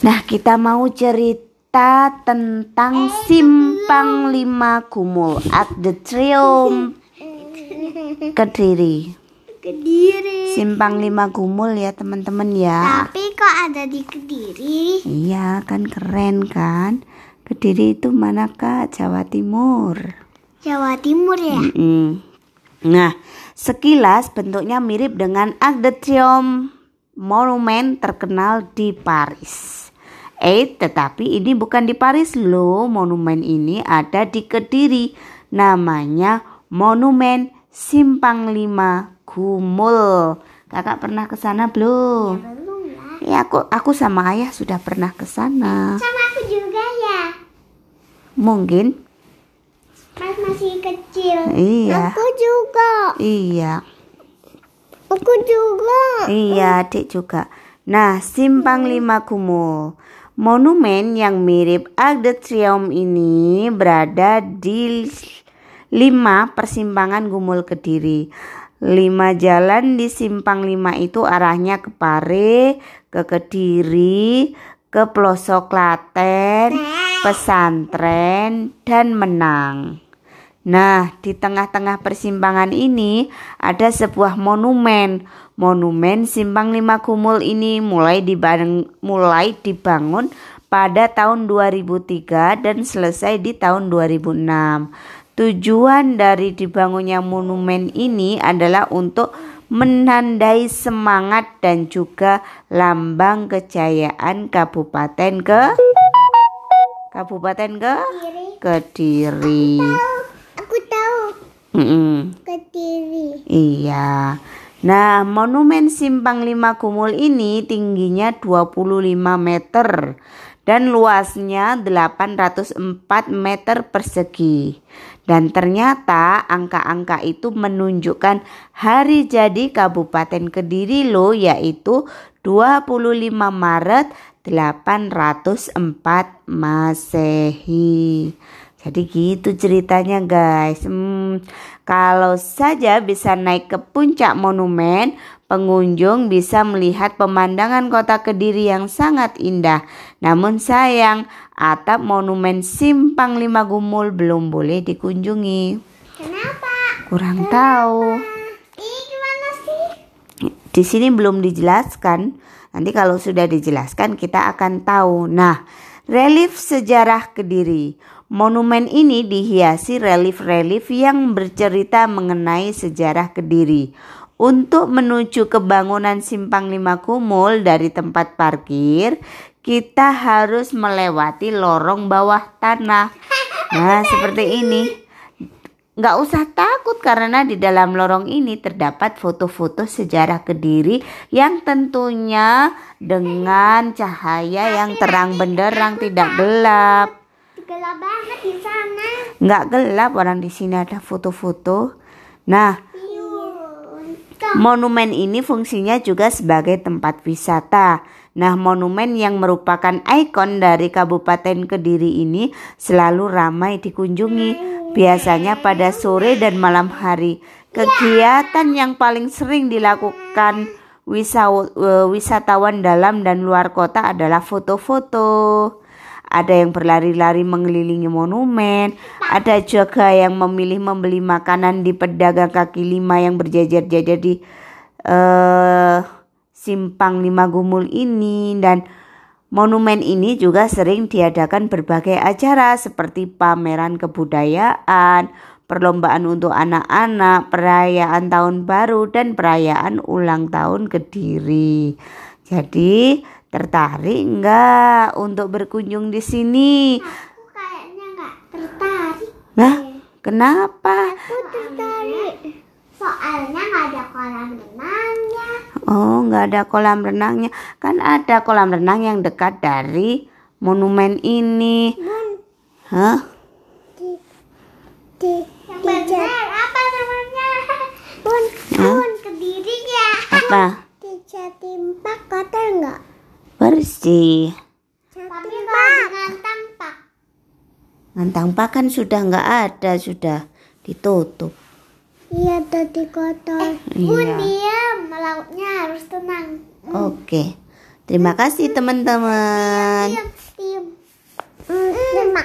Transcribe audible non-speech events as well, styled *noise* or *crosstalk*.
Nah, kita mau cerita tentang Simpang Lima Gumul at the Triumph *laughs* Kediri. Kediri. Simpang Lima Gumul ya teman-teman ya. Tapi kok ada di Kediri? Iya kan keren kan. Kediri itu mana kak? Jawa Timur. Jawa Timur ya? Mm-mm. Nah, sekilas bentuknya mirip dengan Arc de Triomphe monumen terkenal di Paris. Eh, tetapi ini bukan di Paris loh. Monumen ini ada di Kediri. Namanya Monumen Simpang Lima Gumul. Kakak pernah ke sana belum? Belum lah. Ya, aku aku sama ayah sudah pernah ke sana. Sama aku juga ya. Mungkin Pas masih kecil. iya. Aku juga. Iya. Aku juga. Iya, adik juga. Nah, Simpang Lima Gumul. Monumen yang mirip Arc de Triomphe ini berada di lima persimpangan Gumul Kediri. Lima jalan di Simpang Lima itu arahnya ke Pare, ke Kediri, ke pelosok Klaten, pesantren, dan Menang. Nah, di tengah-tengah persimpangan ini ada sebuah monumen. Monumen Simpang Lima Gumul ini mulai dibangun, mulai dibangun pada tahun 2003 dan selesai di tahun 2006. Tujuan dari dibangunnya monumen ini adalah untuk menandai semangat dan juga lambang kejayaan Kabupaten ke Kabupaten ke Kediri. Kediri. Tahu. Mm-mm. Kediri. Iya. Nah, monumen Simpang Lima Gumul ini tingginya 25 meter dan luasnya 804 meter persegi. Dan ternyata angka-angka itu menunjukkan hari jadi Kabupaten Kediri loh yaitu 25 Maret 804 Masehi. Jadi gitu ceritanya guys. Hmm, kalau saja bisa naik ke puncak monumen, pengunjung bisa melihat pemandangan kota Kediri yang sangat indah. Namun sayang, atap monumen Simpang Lima Gumul belum boleh dikunjungi. Kenapa? Kurang tahu. Ih, gimana sih? Di sini belum dijelaskan. Nanti kalau sudah dijelaskan kita akan tahu. Nah, relief sejarah Kediri. Monumen ini dihiasi relief-relief yang bercerita mengenai sejarah Kediri. Untuk menuju ke bangunan Simpang Lima Kumul dari tempat parkir, kita harus melewati lorong bawah tanah. Nah, seperti ini. Nggak usah takut karena di dalam lorong ini terdapat foto-foto sejarah Kediri yang tentunya dengan cahaya yang terang benderang tidak gelap. Gelap banget di sana. Nggak gelap orang di sini ada foto-foto. Nah, Iya. monumen ini fungsinya juga sebagai tempat wisata. Nah, monumen yang merupakan ikon dari Kabupaten Kediri ini selalu ramai dikunjungi. Biasanya pada sore dan malam hari. Kegiatan yang paling sering dilakukan eh, wisatawan dalam dan luar kota adalah foto-foto. Ada yang berlari-lari mengelilingi monumen, ada juga yang memilih membeli makanan di pedagang kaki lima yang berjajar-jajar di eh, simpang lima gumul ini dan monumen ini juga sering diadakan berbagai acara seperti pameran kebudayaan, perlombaan untuk anak-anak, perayaan tahun baru dan perayaan ulang tahun Kediri. Jadi tertarik enggak untuk berkunjung di sini? Aku kayaknya nggak tertarik. Lah, kenapa? Aku tertarik. Soalnya nggak ada kolam renangnya. Oh, nggak ada kolam renangnya. Kan ada kolam renang yang dekat dari monumen ini. Bun, Hah? di, di, yang benar apa namanya? Bun, bun, kediri ya. Apa? Di Jatimpak kotor nggak? bersih. Tapi pak ngantang pak? Ngantang pak kan sudah nggak ada, sudah ditutup. Iya, tadi kotor. Eh, iya. iya. diam. Lautnya harus tenang. Mm. Oke. Okay. Terima kasih teman-teman. Mm. Terima